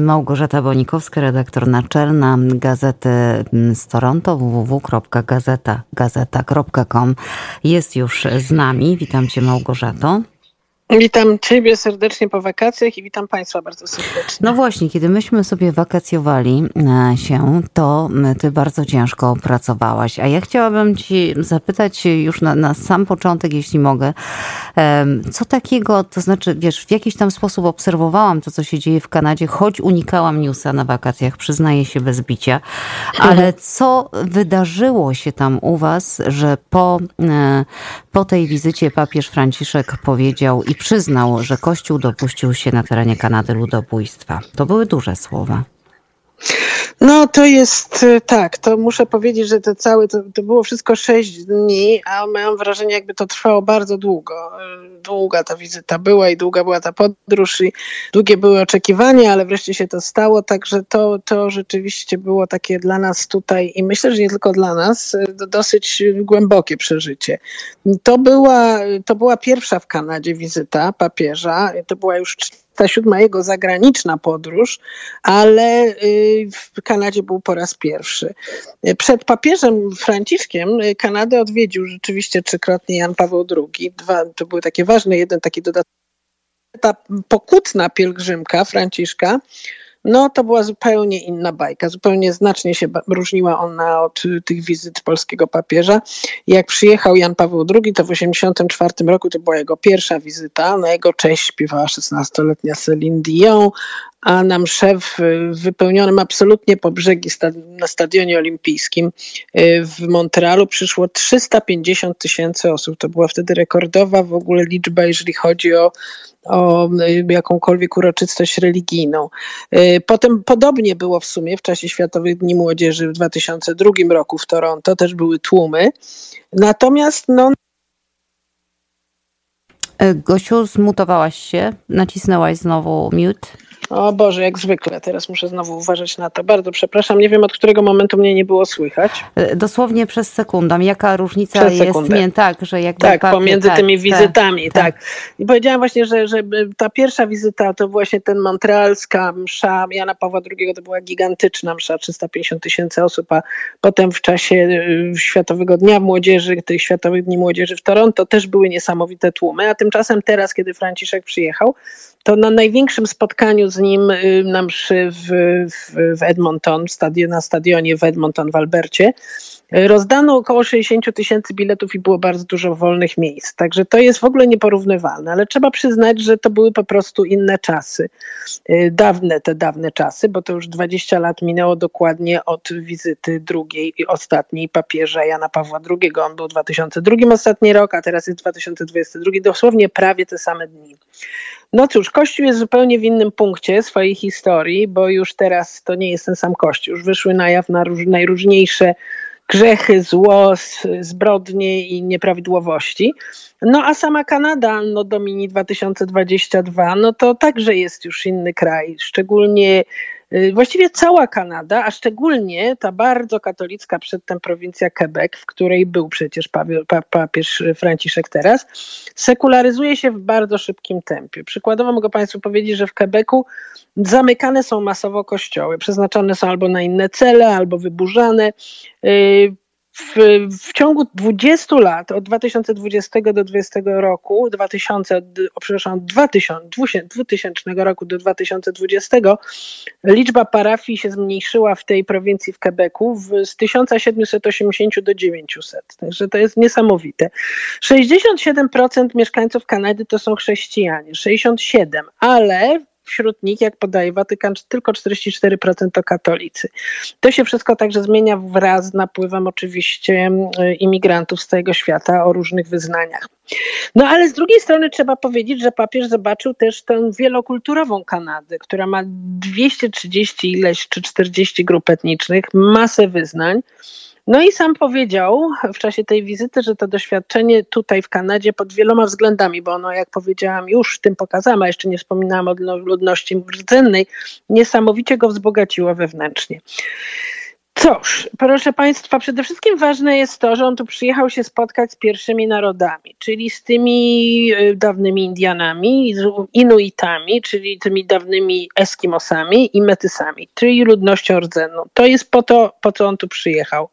Małgorzata Bonikowska, redaktor naczelna Gazety z Toronto, www.gazeta.com jest już z nami. Witam Cię Małgorzato. Witam Ciebie serdecznie po wakacjach i witam Państwa bardzo serdecznie. No właśnie, kiedy myśmy sobie wakacjowali e, się, to Ty bardzo ciężko pracowałaś. A ja chciałabym Ci zapytać już na, na sam początek, jeśli mogę, co takiego, to znaczy, wiesz, w jakiś tam sposób obserwowałam to, co się dzieje w Kanadzie, choć unikałam newsa na wakacjach, przyznaję się bez bicia, ale co wydarzyło się tam u Was, że po, e, po tej wizycie papież Franciszek powiedział i przyznał, że Kościół dopuścił się na terenie Kanady ludobójstwa. To były duże słowa. No to jest y, tak, to muszę powiedzieć, że to całe, to, to było wszystko sześć dni, a mam wrażenie, jakby to trwało bardzo długo. Y, długa ta wizyta była i długa była ta podróż i długie były oczekiwania, ale wreszcie się to stało, także to, to rzeczywiście było takie dla nas tutaj i myślę, że nie tylko dla nas, y, dosyć głębokie przeżycie. To była, to była pierwsza w Kanadzie wizyta papieża, to była już ta siódma jego zagraniczna podróż, ale y, w Kanadzie był po raz pierwszy. Przed papieżem Franciszkiem Kanadę odwiedził rzeczywiście trzykrotnie Jan Paweł II. Dwa, to były takie ważne, jeden taki dodatkowy. Ta pokutna pielgrzymka Franciszka no to była zupełnie inna bajka. Zupełnie znacznie się różniła ona od tych wizyt polskiego papieża. Jak przyjechał Jan Paweł II, to w 1984 roku to była jego pierwsza wizyta. Na jego cześć śpiewała 16-letnia Celine Dion, a na msze w wypełnionym absolutnie po brzegi na stadionie olimpijskim y, w Montrealu przyszło 350 tysięcy osób. To była wtedy rekordowa w ogóle liczba, jeżeli chodzi o o y, jakąkolwiek uroczystość religijną. Y, potem podobnie było w sumie w czasie Światowych Dni Młodzieży w 2002 roku w Toronto, też były tłumy. Natomiast no, e, Gosiu, zmutowałaś się, nacisnęłaś znowu mute. O Boże, jak zwykle. Teraz muszę znowu uważać na to. Bardzo przepraszam. Nie wiem, od którego momentu mnie nie było słychać. E, dosłownie przez sekundę. Jaka różnica przez jest? Nie, tak, że jakby tak, papier, pomiędzy tak, tymi tak, wizytami. Tak, tak. I powiedziałam właśnie, że, że ta pierwsza wizyta to właśnie ten montrealska msza Jana Pawła II to była gigantyczna msza, 350 tysięcy osób, a potem w czasie y, Światowego Dnia Młodzieży, tych Światowych Dni Młodzieży w Toronto też były niesamowite tłumy, a tymczasem teraz, kiedy Franciszek przyjechał, to na największym spotkaniu z nim y, na mszy w, w, w Edmonton, stadion, na stadionie w Edmonton w Albercie, rozdano około 60 tysięcy biletów i było bardzo dużo wolnych miejsc. Także to jest w ogóle nieporównywalne, ale trzeba przyznać, że to były po prostu inne czasy. Y, dawne te dawne czasy, bo to już 20 lat minęło dokładnie od wizyty drugiej i ostatniej papieża Jana Pawła II. On był w 2002 ostatni rok, a teraz jest 2022, dosłownie prawie te same dni. No cóż, Kościół jest zupełnie w innym punkcie swojej historii, bo już teraz to nie jest ten sam Kościół. Już wyszły na jaw na róż, najróżniejsze grzechy, zło, zbrodnie i nieprawidłowości. No a sama Kanada, no Domini 2022, no to także jest już inny kraj, szczególnie właściwie cała Kanada, a szczególnie ta bardzo katolicka przedtem prowincja Quebec, w której był przecież papież Franciszek teraz, sekularyzuje się w bardzo szybkim tempie. Przykładowo mogę Państwu powiedzieć, że w Quebecu zamykane są masowo kościoły, przeznaczone są albo na inne cele, albo wyburzane. W, w ciągu 20 lat, od 2020 do 2020 roku, 2000, o, przepraszam, 2000, 2000 roku do 2020, liczba parafii się zmniejszyła w tej prowincji w Quebecu w, z 1780 do 900. Także to jest niesamowite. 67% mieszkańców Kanady to są chrześcijanie, 67, ale wśród nich, jak podaje Watykan, tylko 44% to katolicy. To się wszystko także zmienia wraz z napływem oczywiście imigrantów z całego świata o różnych wyznaniach. No ale z drugiej strony trzeba powiedzieć, że papież zobaczył też tę wielokulturową Kanadę, która ma 230 ileś czy 40 grup etnicznych, masę wyznań. No i sam powiedział w czasie tej wizyty, że to doświadczenie tutaj w Kanadzie pod wieloma względami, bo ono, jak powiedziałam, już tym pokazałam, a jeszcze nie wspominałam o ludności rdzennej, niesamowicie go wzbogaciło wewnętrznie. Cóż, proszę Państwa, przede wszystkim ważne jest to, że on tu przyjechał się spotkać z pierwszymi narodami, czyli z tymi e, dawnymi Indianami, Inuitami, czyli tymi dawnymi Eskimosami i Metysami, czyli ludnością rdzenną. To jest po to, po co on tu przyjechał.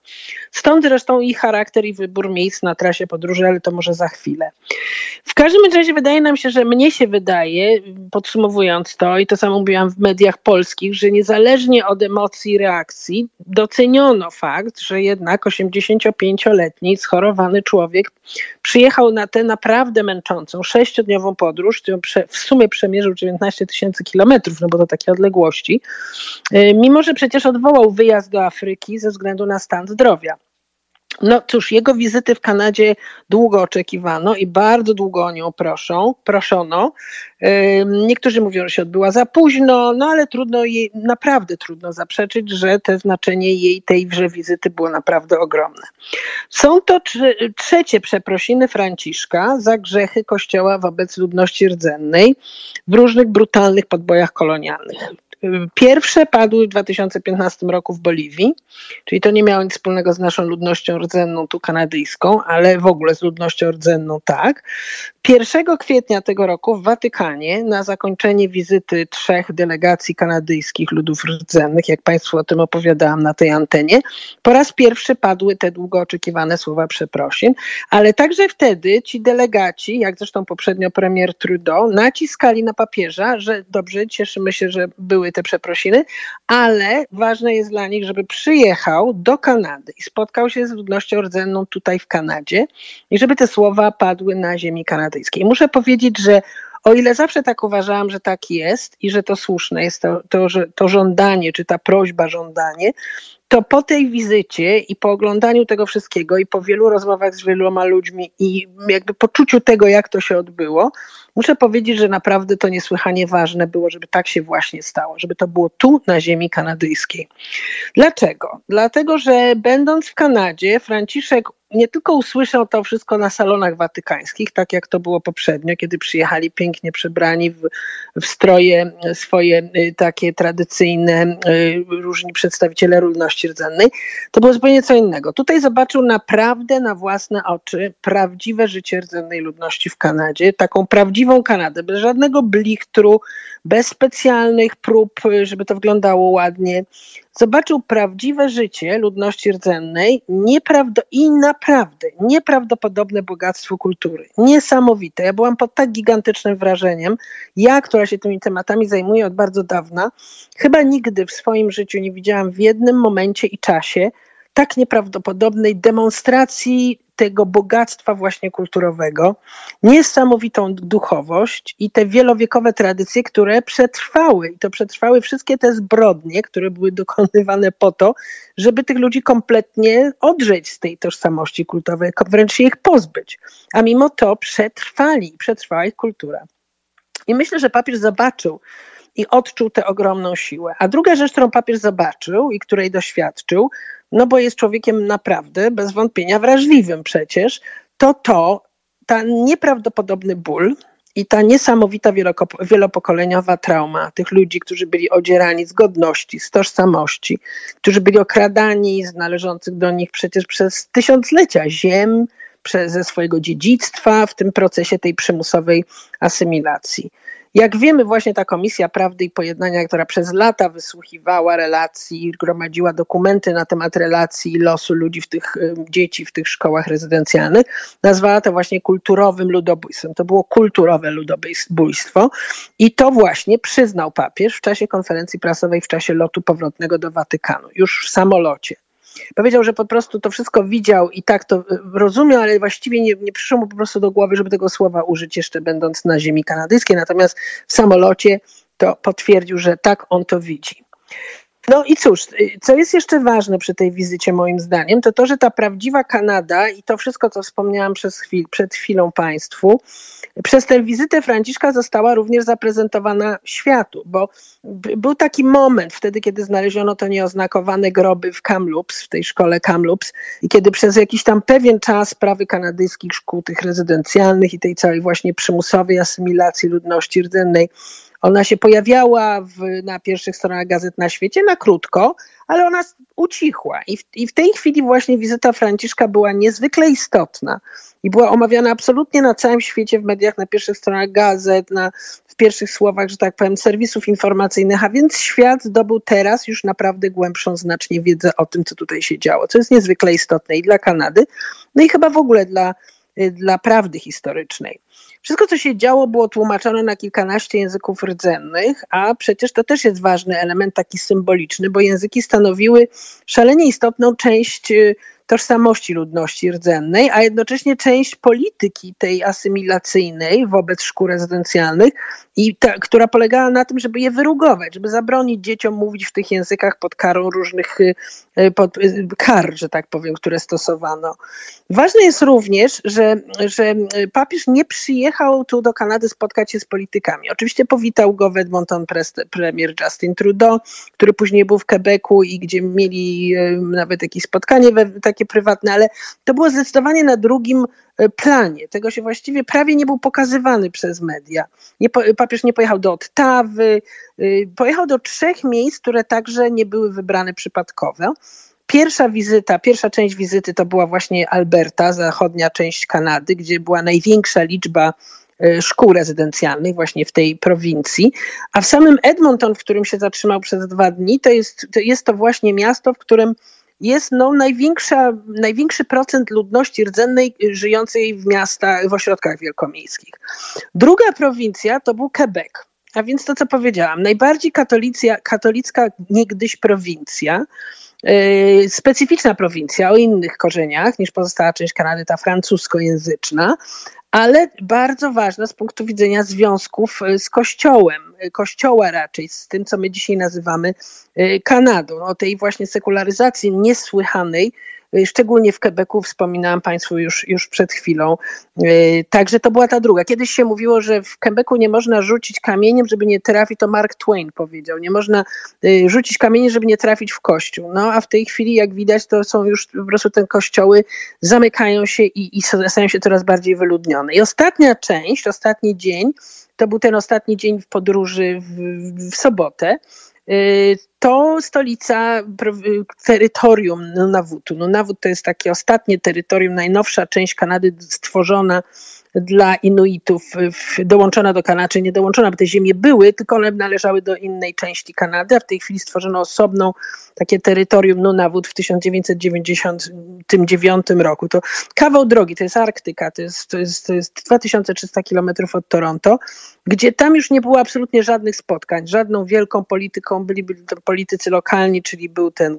Stąd zresztą i charakter, i wybór miejsc na trasie podróży, ale to może za chwilę. W każdym razie wydaje nam się, że mnie się wydaje, podsumowując to, i to samo mówiłam w mediach polskich, że niezależnie od emocji reakcji, doceniono fakt, że jednak 85-letni schorowany człowiek przyjechał na tę naprawdę męczącą sześciodniową podróż, którą w sumie przemierzył 19 tysięcy kilometrów, no bo to takie odległości, y, mimo że przecież odwołał wyjazd do Afryki ze względu na stan zdrowia. No cóż, jego wizyty w Kanadzie długo oczekiwano i bardzo długo o nią proszą, proszono. Niektórzy mówią, że się odbyła za późno, no ale trudno jej, naprawdę trudno zaprzeczyć, że te znaczenie jej tejże wizyty było naprawdę ogromne. Są to trzecie przeprosiny Franciszka za grzechy Kościoła wobec ludności rdzennej w różnych brutalnych podbojach kolonialnych. Pierwsze padły w 2015 roku w Boliwii, czyli to nie miało nic wspólnego z naszą ludnością rdzenną tu kanadyjską, ale w ogóle z ludnością rdzenną tak. 1 kwietnia tego roku w Watykanie na zakończenie wizyty trzech delegacji kanadyjskich ludów rdzennych, jak Państwu o tym opowiadałam na tej antenie, po raz pierwszy padły te długo oczekiwane słowa przeprosin, ale także wtedy ci delegaci, jak zresztą poprzednio premier Trudeau, naciskali na papieża, że dobrze, cieszymy się, że były te przeprosiny, ale ważne jest dla nich, żeby przyjechał do Kanady i spotkał się z ludnością rdzenną tutaj w Kanadzie i żeby te słowa padły na ziemi kanadyjskiej. Muszę powiedzieć, że o ile zawsze tak uważałam, że tak jest i że to słuszne jest to, to, że, to żądanie, czy ta prośba, żądanie, to po tej wizycie i po oglądaniu tego wszystkiego i po wielu rozmowach z wieloma ludźmi i jakby poczuciu tego, jak to się odbyło, muszę powiedzieć, że naprawdę to niesłychanie ważne było, żeby tak się właśnie stało, żeby to było tu na ziemi kanadyjskiej. Dlaczego? Dlatego, że będąc w Kanadzie, Franciszek nie tylko usłyszał to wszystko na salonach watykańskich, tak jak to było poprzednio, kiedy przyjechali pięknie przebrani w, w stroje swoje y, takie tradycyjne, y, różni przedstawiciele ludności rdzennej, to było zupełnie co innego. Tutaj zobaczył naprawdę na własne oczy prawdziwe życie rdzennej ludności w Kanadzie, taką prawdziwą Kanadę, bez żadnego blichtru, bez specjalnych prób, żeby to wyglądało ładnie. Zobaczył prawdziwe życie ludności rdzennej nieprawdo i naprawdę nieprawdopodobne bogactwo kultury. Niesamowite. Ja byłam pod tak gigantycznym wrażeniem. Ja, która się tymi tematami zajmuje od bardzo dawna, chyba nigdy w swoim życiu nie widziałam w jednym momencie i czasie tak nieprawdopodobnej demonstracji tego bogactwa właśnie kulturowego, niesamowitą duchowość i te wielowiekowe tradycje, które przetrwały. I to przetrwały wszystkie te zbrodnie, które były dokonywane po to, żeby tych ludzi kompletnie odrzeć z tej tożsamości kulturowej, wręcz się ich pozbyć. A mimo to przetrwali, przetrwała ich kultura. I myślę, że papież zobaczył, i odczuł tę ogromną siłę. A druga rzecz, którą papież zobaczył i której doświadczył, no bo jest człowiekiem naprawdę bez wątpienia wrażliwym przecież, to to, ten nieprawdopodobny ból i ta niesamowita wielopokoleniowa trauma tych ludzi, którzy byli odzierani z godności, z tożsamości, którzy byli okradani z należących do nich przecież przez tysiąclecia ziem, przez, ze swojego dziedzictwa w tym procesie tej przymusowej asymilacji. Jak wiemy, właśnie ta Komisja Prawdy i Pojednania, która przez lata wysłuchiwała relacji, gromadziła dokumenty na temat relacji i losu ludzi, w tych dzieci w tych szkołach rezydencjalnych, nazwała to właśnie kulturowym ludobójstwem. To było kulturowe ludobójstwo i to właśnie przyznał papież w czasie konferencji prasowej, w czasie lotu powrotnego do Watykanu, już w samolocie. Powiedział, że po prostu to wszystko widział i tak to e, rozumiał, ale właściwie nie, nie przyszło mu po prostu do głowy, żeby tego słowa użyć jeszcze będąc na ziemi kanadyjskiej. Natomiast w samolocie to potwierdził, że tak on to widzi. No i cóż, y, co jest jeszcze ważne przy tej wizycie moim zdaniem, to to, że ta prawdziwa Kanada i to wszystko, co wspomniałam chwil, przed chwilą Państwu, przez tę wizytę Franciszka została również zaprezentowana światu, bo był taki moment wtedy, kiedy znaleziono to nieoznakowane groby w Kamloops, w tej szkole Kamloops i kiedy przez jakiś tam pewien czas sprawy kanadyjskich szkół tych rezydencjalnych i tej całej właśnie przymusowej asymilacji ludności rdzennej Ona się pojawiała w, na pierwszych stronach gazet na świecie na krótko, ale ona ucichła. I w, I w tej chwili właśnie wizyta Franciszka była niezwykle istotna i była omawiana absolutnie na całym świecie w mediach, na pierwszych stronach gazet, na, w pierwszych słowach, że tak powiem, serwisów informacyjnych, a więc świat zdobył teraz już naprawdę głębszą znacznie wiedzę o tym, co tutaj się działo, co jest niezwykle istotne i dla Kanady, no i chyba w ogóle dla, dla prawdy historycznej. Wszystko, co się działo, było tłumaczone na kilkanaście języków rdzennych, a przecież to też jest ważny element taki symboliczny, bo języki stanowiły szalenie istotną część y, tożsamości ludności rdzennej, a jednocześnie część polityki tej asymilacyjnej wobec szkół rezydencjalnych, i ta, która polegała na tym, żeby je wyrugować, żeby zabronić dzieciom mówić w tych językach pod karą różnych y, y, pod, y, kar, że tak powiem, które stosowano. Ważne jest również, że, że papież nie przyjechał tu do Kanady spotkać się z politykami. Oczywiście powitał go w Edmonton premier Justin Trudeau, który później był w Quebecu i gdzie mieli nawet jakieś spotkanie takie prywatne, ale to było zdecydowanie na drugim E, planie. Tego się właściwie prawie nie był pokazywany przez media. Nie, papież nie pojechał do Ottawy, y, pojechał do trzech miejsc, które także nie były wybrane przypadkowo. Pierwsza wizyta, pierwsza część wizyty to była właśnie Alberta, zachodnia część Kanady, gdzie była największa liczba e, szkół rezydencjalnych właśnie w tej prowincji, a w samym Edmonton, w którym się zatrzymał przez dwa dni, to jest to, jest to właśnie miasto, w którym jest no, największa, największy procent ludności rdzennej żyjącej w miastach, w ośrodkach wielkomiejskich. Druga prowincja to był Quebec. A więc to, co powiedziałam, najbardziej katolicka niegdyś prowincja, specyficzna prowincja o innych korzeniach niż pozostała część Kanady, ta francuskojęzyczna, ale bardzo ważna z punktu widzenia związków y, z Kościołem, y, Kościoła raczej, z tym, co my dzisiaj nazywamy Kanadą, o tej właśnie sekularyzacji niesłychanej, szczególnie w Quebecu, wspominałam Państwu już, już przed chwilą. Y, także to była ta druga. Kiedyś się mówiło, że w Quebecu nie można rzucić kamieniem, żeby nie trafić, to Mark Twain powiedział, nie można y, rzucić kamieniem, żeby nie trafić w kościół. No a w tej chwili, jak widać, to są już po prostu te kościoły zamykają się i, i stają się coraz bardziej wyludnione. I ostatnia część, ostatni dzień, to był ten ostatni dzień w podróży w, w sobotę. Y, to stolica terytorium Nunawutu. Nunawut to jest takie ostatnie terytorium, najnowsza część Kanady stworzona dla Inuitów dołączona do Kanady, czy nie dołączona, bo te ziemie były, tylko one należały do innej części Kanady, a w tej chwili stworzono osobną takie terytorium Nunavut w 1999 roku. To kawał drogi, to jest Arktyka, to jest, to jest, to jest 2300 kilometrów od Toronto, gdzie tam już nie było absolutnie żadnych spotkań, żadną wielką polityką, byli, byli to politycy lokalni, czyli był ten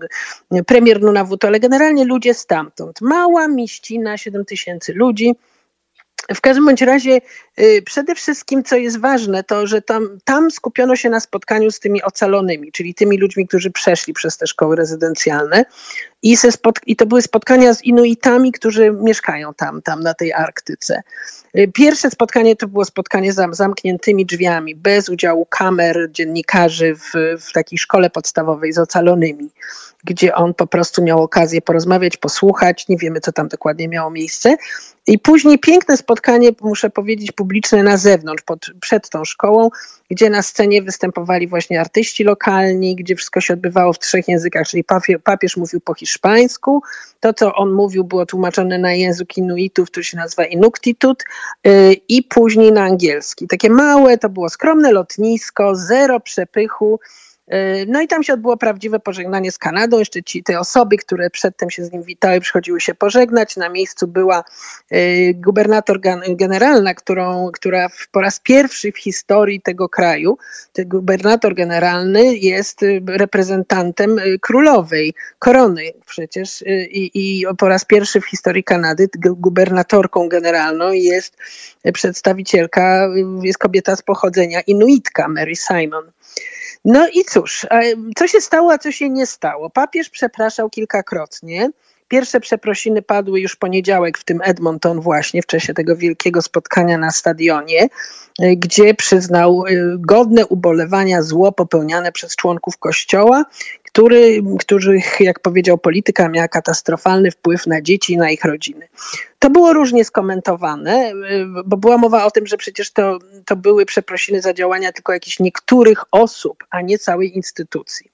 premier Nunavut, ale generalnie ludzie stamtąd. Mała mieścina, 7 tysięcy ludzi, w każdym bądź razie y, przede wszystkim, co jest ważne, to że tam, tam skupiono się na spotkaniu z tymi ocalonymi, czyli tymi ludźmi, którzy przeszli przez te szkoły rezydencjalne. I, I to były spotkania z Inuitami, którzy mieszkają tam, tam na tej Arktyce. Y, pierwsze spotkanie to było spotkanie z zamkniętymi drzwiami, bez udziału kamer, dziennikarzy w, w takiej szkole podstawowej z ocalonymi, gdzie on po prostu miał okazję porozmawiać, posłuchać. Nie wiemy, co tam dokładnie miało miejsce. I później piękne spotkanie, muszę powiedzieć, publiczne na zewnątrz, pod, przed tą szkołą, gdzie na scenie występowali właśnie artyści lokalni, gdzie wszystko się odbywało w trzech językach, czyli papież, papież mówił po hiszpańsku, to co on mówił było tłumaczone na język Inuitów, który się nazywa Inuktitut yy, i później na angielski. Takie małe, to było skromne lotnisko, zero przepychu, no i tam się odbyło prawdziwe pożegnanie z Kanadą. Jeszcze ci, te osoby, które przedtem się z nim witały, przychodziły się pożegnać. Na miejscu była e, gubernator generalna, którą, która po raz pierwszy w historii tego kraju, ten gubernator generalny jest e, reprezentantem królowej, korony przecież i, i po raz pierwszy w historii Kanady gubernatorką generalną jest przedstawicielka, jest kobieta z pochodzenia Inuitka, Mary Simon. No i cóż, co się stało, a co się nie stało? Papież przepraszał kilkakrotnie. Pierwsze przeprosiny padły już poniedziałek w tym Edmonton właśnie, w czasie tego wielkiego spotkania na stadionie, e, gdzie przyznał e, godne ubolewania zło popełniane przez członków kościoła, który, których, jak powiedział polityka, miała katastrofalny wpływ na dzieci i na ich rodziny. To było różnie skomentowane, bo była mowa o tym, że przecież to, to były przeprosiny za działania tylko jakichś niektórych osób, a nie całej instytucji.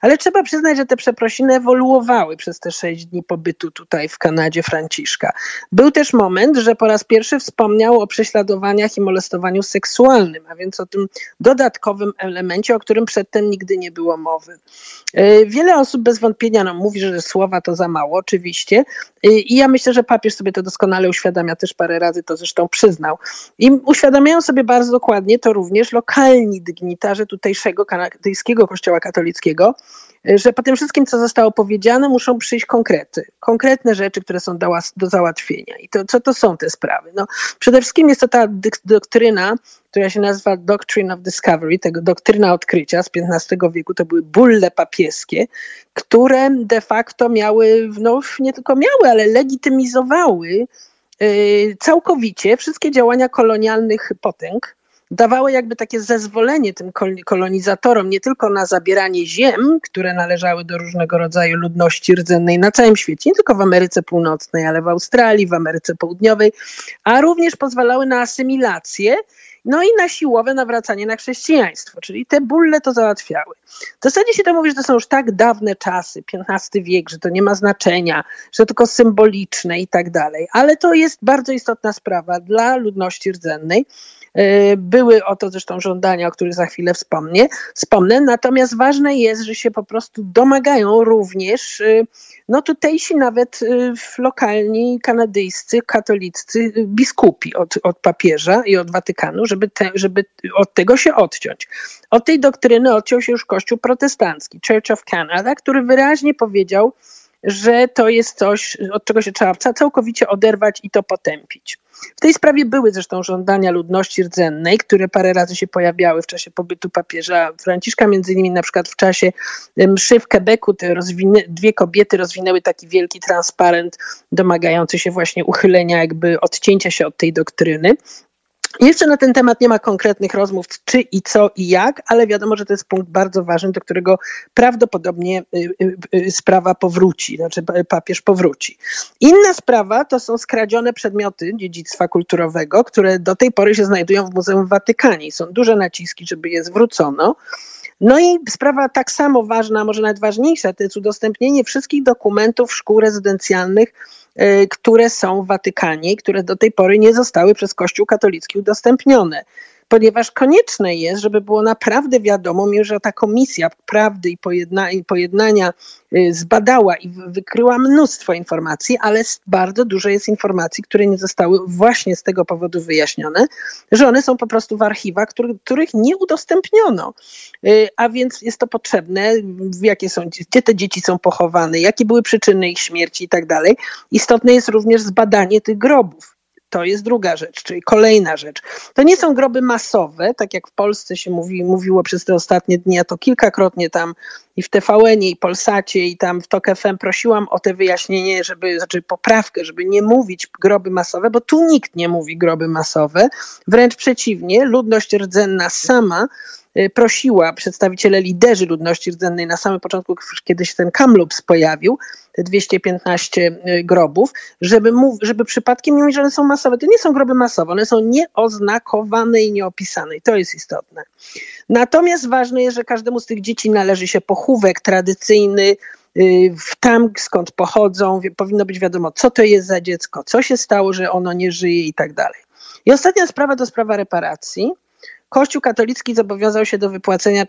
Ale trzeba przyznać, że te przeprosiny ewoluowały przez te sześć dni pobytu tutaj w Kanadzie Franciszka. Był też moment, że po raz pierwszy wspomniał o prześladowaniach i molestowaniu seksualnym, a więc o tym dodatkowym elemencie, o którym przedtem nigdy nie było mowy. E, wiele osób bez wątpienia no, mówi, że słowa to za mało, oczywiście. E, I ja myślę, że papież sobie to doskonale uświadamia, też parę razy to zresztą przyznał. I uświadamiają sobie bardzo dokładnie to również lokalni dygnitarze tutejszego kanadyjskiego kościoła katolickiego, że po tym wszystkim, co zostało powiedziane, muszą przyjść konkrety. Konkretne rzeczy, które są do, do załatwienia. I to, co to są te sprawy? No, przede wszystkim jest to ta doktryna, która się nazywa Doctrine of Discovery, tego doktryna odkrycia z XV wieku. To były bulle papieskie, które de facto miały, no nie tylko miały, ale legitymizowały yy, całkowicie wszystkie działania kolonialnych potęg dawały jakby takie zezwolenie tym kolonizatorom nie tylko na zabieranie ziem, które należały do różnego rodzaju ludności rdzennej na całym świecie, nie tylko w Ameryce Północnej, ale w Australii, w Ameryce Południowej, a również pozwalały na asymilację no i na siłowe nawracanie na chrześcijaństwo, czyli te bulle to załatwiały. W zasadzie się to mówi, że to są już tak dawne czasy, XV wiek, że to nie ma znaczenia, że tylko symboliczne i tak dalej, ale to jest bardzo istotna sprawa dla ludności rdzennej, E, były o to zresztą żądania, o których za chwilę wspomnę. wspomnę. Natomiast ważne jest, że się po prostu domagają również e, no tutejsi nawet e, lokalni kanadyjscy katolicy biskupi od, od papieża i od Watykanu, żeby, te, żeby od tego się odciąć. Od tej doktryny odciął się już Kościół protestancki, Church of Canada, który wyraźnie powiedział, że to jest coś, od czego się trzeba całkowicie oderwać i to potępić. W tej sprawie były zresztą żądania ludności rdzennej, które parę razy się pojawiały w czasie pobytu papieża Franciszka, między innymi na przykład w czasie mszy w Quebecu te dwie kobiety rozwinęły taki wielki transparent domagający się właśnie uchylenia, jakby odcięcia się od tej doktryny. Jeszcze na ten temat nie ma konkretnych rozmów, czy i co i jak, ale wiadomo, że to jest punkt bardzo ważny, do którego prawdopodobnie y, y, y, sprawa powróci, znaczy papież powróci. Inna sprawa to są skradzione przedmioty dziedzictwa kulturowego, które do tej pory się znajdują w Muzeum w Watykanie. Są duże naciski, żeby je zwrócono. No i sprawa tak samo ważna, może nawet ważniejsza, to jest udostępnienie wszystkich dokumentów szkół rezydencjalnych które są w Watykanie, które do tej pory nie zostały przez Kościół katolicki udostępnione ponieważ konieczne jest, żeby było naprawdę wiadomo, że ta komisja prawdy i, i pojednania y, zbadała i wykryła mnóstwo informacji, ale bardzo dużo jest informacji, które nie zostały właśnie z tego powodu wyjaśnione, że one są po prostu w archiwach, który, których nie udostępniono. Y, a więc jest to potrzebne, jakie są, gdzie te dzieci są pochowane, jakie były przyczyny ich śmierci i tak dalej. Istotne jest również zbadanie tych grobów to jest druga rzecz, czyli kolejna rzecz. To nie są groby masowe, tak jak w Polsce się mówi, mówiło przez te ostatnie dni, ja to kilkakrotnie tam i w tvn i Polsacie i tam w TOK FM prosiłam o te wyjaśnienie, żeby, znaczy poprawkę, żeby nie mówić groby masowe, bo tu nikt nie mówi groby masowe. Wręcz przeciwnie, ludność rdzenna sama prosiła przedstawiciele liderzy ludności rdzennej na samym początku, kiedy się ten Kamloops pojawił, te 215 y, grobów, żeby, mów, żeby przypadkiem nie mówić, że one są masowe. To nie są groby masowe, one są nieoznakowane i nieopisane i to jest istotne. Natomiast ważne jest, że każdemu z tych dzieci należy się pochówek tradycyjny, y, tam skąd pochodzą, powinno być wiadomo, co to jest za dziecko, co się stało, że ono nie żyje i tak dalej. I ostatnia sprawa to sprawa reparacji. Kościół katolicki zobowiązał się do wypłacenia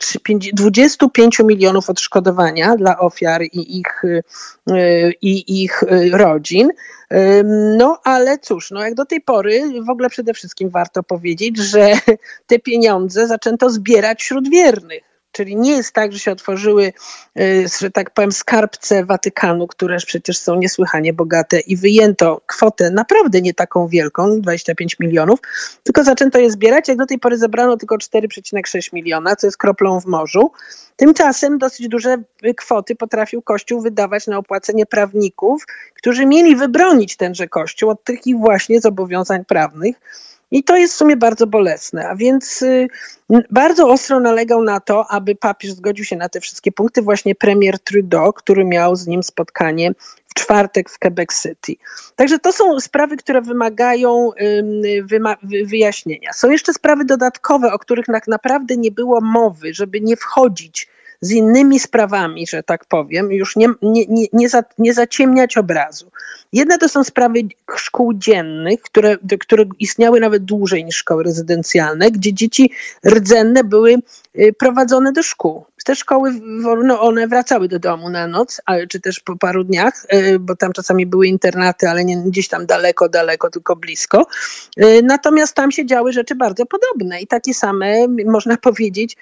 25 milionów odszkodowania dla ofiar i ich, y, i ich y, rodzin. No ale cóż, no jak do tej pory w ogóle przede wszystkim warto powiedzieć, że te pieniądze zaczęto zbierać wśród wiernych Czyli nie jest tak, że się otworzyły, y, że tak powiem, skarbce Watykanu, które przecież są niesłychanie bogate i wyjęto kwotę naprawdę nie taką wielką, 25 milionów, tylko zaczęto je zbierać. Jak do tej pory zebrano tylko 4,6 miliona, co jest kroplą w morzu. Tymczasem dosyć duże kwoty potrafił Kościół wydawać na opłacenie prawników, którzy mieli wybronić tenże Kościół od tych właśnie zobowiązań prawnych. I to jest w sumie bardzo bolesne. A więc y, bardzo ostro nalegał na to, aby papież zgodził się na te wszystkie punkty, właśnie premier Trudeau, który miał z nim spotkanie w czwartek w Quebec City. Także to są sprawy, które wymagają wyjaśnienia. Są jeszcze sprawy dodatkowe, o których tak naprawdę nie było mowy, żeby nie wchodzić z innymi sprawami, że tak powiem, już nie, nie, nie, nie, za, nie zaciemniać obrazu. Jedne to są sprawy szkół dziennych, które, które istniały nawet dłużej niż szkoły rezydencjalne, gdzie dzieci rdzenne były y, prowadzone do szkół. Te szkoły, no one wracały do domu na noc, czy też po paru dniach, y, bo tam czasami były internaty, ale nie gdzieś tam daleko, daleko, tylko blisko. Y, natomiast tam się działy rzeczy bardzo podobne i takie same, można powiedzieć,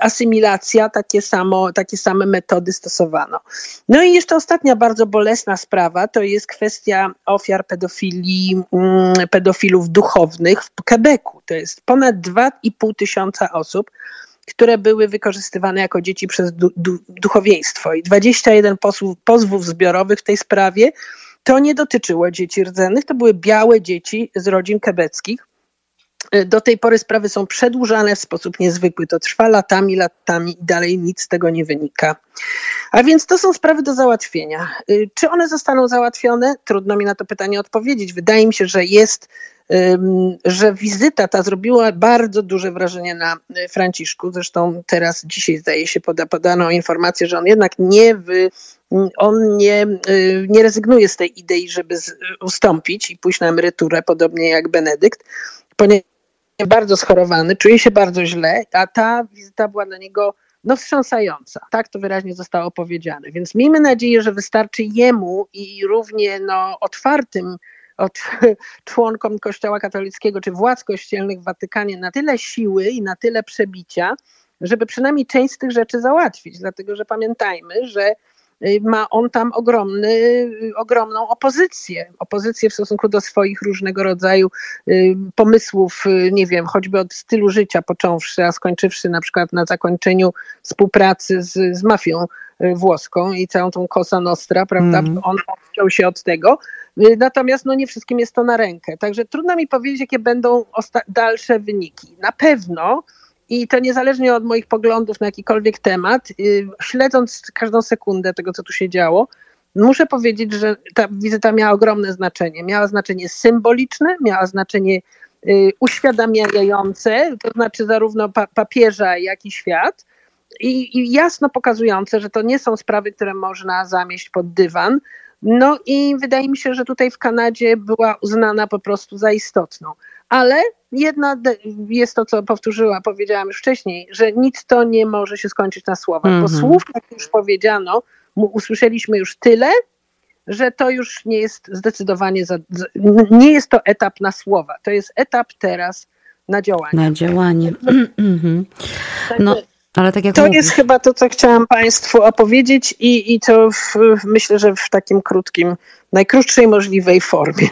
asymilacja, takie, samo, takie same metody stosowano. No i jeszcze ostatnia bardzo bolesna sprawa to jest kwestia ofiar pedofilii, mm, pedofilów duchownych w Quebecu. To jest ponad 2,5 tysiąca osób, które były wykorzystywane jako dzieci przez du, du, duchowieństwo i 21 pozwów, pozwów zbiorowych w tej sprawie. To nie dotyczyło dzieci rdzennych, to były białe dzieci z rodzin kebeckich. Y, do tej pory sprawy są przedłużane w sposób niezwykły. To trwa latami, latami i dalej nic z tego nie wynika. A więc to są sprawy do załatwienia. Y, czy one zostaną załatwione? Trudno mi na to pytanie odpowiedzieć. Wydaje mi się, że jest że wizyta ta zrobiła bardzo duże wrażenie na y, Franciszku. Zresztą teraz, dzisiaj zdaje się, poda, podano informację, że on jednak nie wy, on nie, nie rezygnuje z tej idei, żeby z, ustąpić i pójść na emeryturę, podobnie jak Benedykt, ponieważ bardzo schorowany, czuje się bardzo źle, a ta wizyta była dla niego no, wstrząsająca. Tak to wyraźnie zostało powiedziane. Więc miejmy nadzieję, że wystarczy jemu i równie no, otwartym od członkom Kościoła katolickiego czy władz kościelnych w Watykanie na tyle siły i na tyle przebicia, żeby przynajmniej część z tych rzeczy załatwić. Dlatego, że pamiętajmy, że ma on tam ogromny, y, ogromną opozycję. Opozycję w stosunku do swoich różnego rodzaju y, pomysłów, nie wiem, choćby od stylu życia począwszy, a skończywszy na przykład na zakończeniu współpracy z, z mafią włoską i całą tą Cosa Nostra, prawda? Mm. On odciął się od tego. Natomiast no, nie wszystkim jest to na rękę. Także trudno mi powiedzieć, jakie będą dalsze wyniki. Na pewno i to niezależnie od moich poglądów na jakikolwiek temat, y, śledząc każdą sekundę tego, co tu się działo, muszę powiedzieć, że ta wizyta miała ogromne znaczenie. Miała znaczenie symboliczne, miała znaczenie y, uświadamiające, to znaczy zarówno papieża, jak i świat. I, I jasno pokazujące, że to nie są sprawy, które można zamieść pod dywan, no i wydaje mi się, że tutaj w Kanadzie była uznana po prostu za istotną. Ale jedna jest to, co powtórzyła, powiedziałam już wcześniej, że nic to nie może się skończyć na słowach, mm -hmm. bo mhm. słów, jak już powiedziano, usłyszeliśmy już tyle, że to już nie jest zdecydowanie, za, nie jest to etap na słowa, to jest etap teraz na działanie. Na działanie. Mhm. no, ale tak jak to mówisz. jest chyba to, co chciałam Państwu opowiedzieć i, i to w, myślę, że w takim krótkim, najkrótszej możliwej formie.